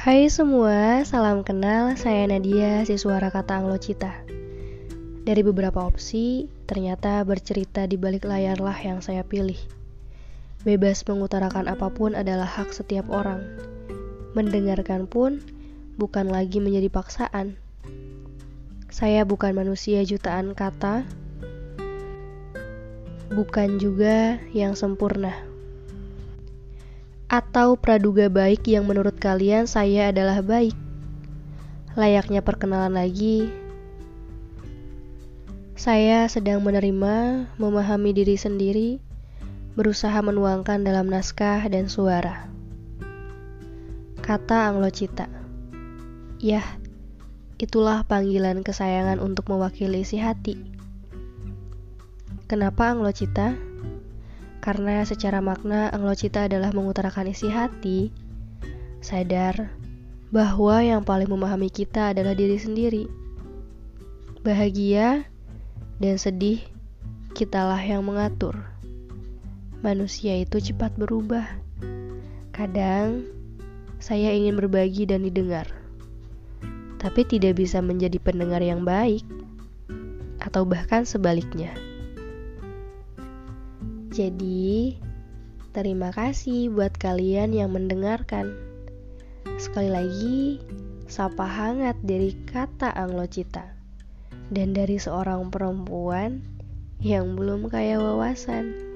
Hai semua, salam kenal. Saya Nadia, siswa kata Anglo Cita. Dari beberapa opsi, ternyata bercerita di balik layarlah yang saya pilih. Bebas mengutarakan apa pun adalah hak setiap orang. Mendengarkan pun bukan lagi menjadi paksaan. Saya bukan manusia jutaan kata, bukan juga yang sempurna atau praduga baik yang menurut kalian saya adalah baik? Layaknya perkenalan lagi, saya sedang menerima, memahami diri sendiri, berusaha menuangkan dalam naskah dan suara. Kata Anglo Cita, Yah, itulah panggilan kesayangan untuk mewakili isi hati. Kenapa Anglo Cita? Karena secara makna Anglocita adalah mengutarakan isi hati, sadar bahwa yang paling memahami kita adalah diri sendiri. Bahagia dan sedih, kitalah yang mengatur. Manusia itu cepat berubah. Kadang saya ingin berbagi dan didengar, tapi tidak bisa menjadi pendengar yang baik, atau bahkan sebaliknya. Jadi, terima kasih buat kalian yang mendengarkan. Sekali lagi, sapa hangat dari kata Anglo Cita dan dari seorang perempuan yang belum kaya wawasan.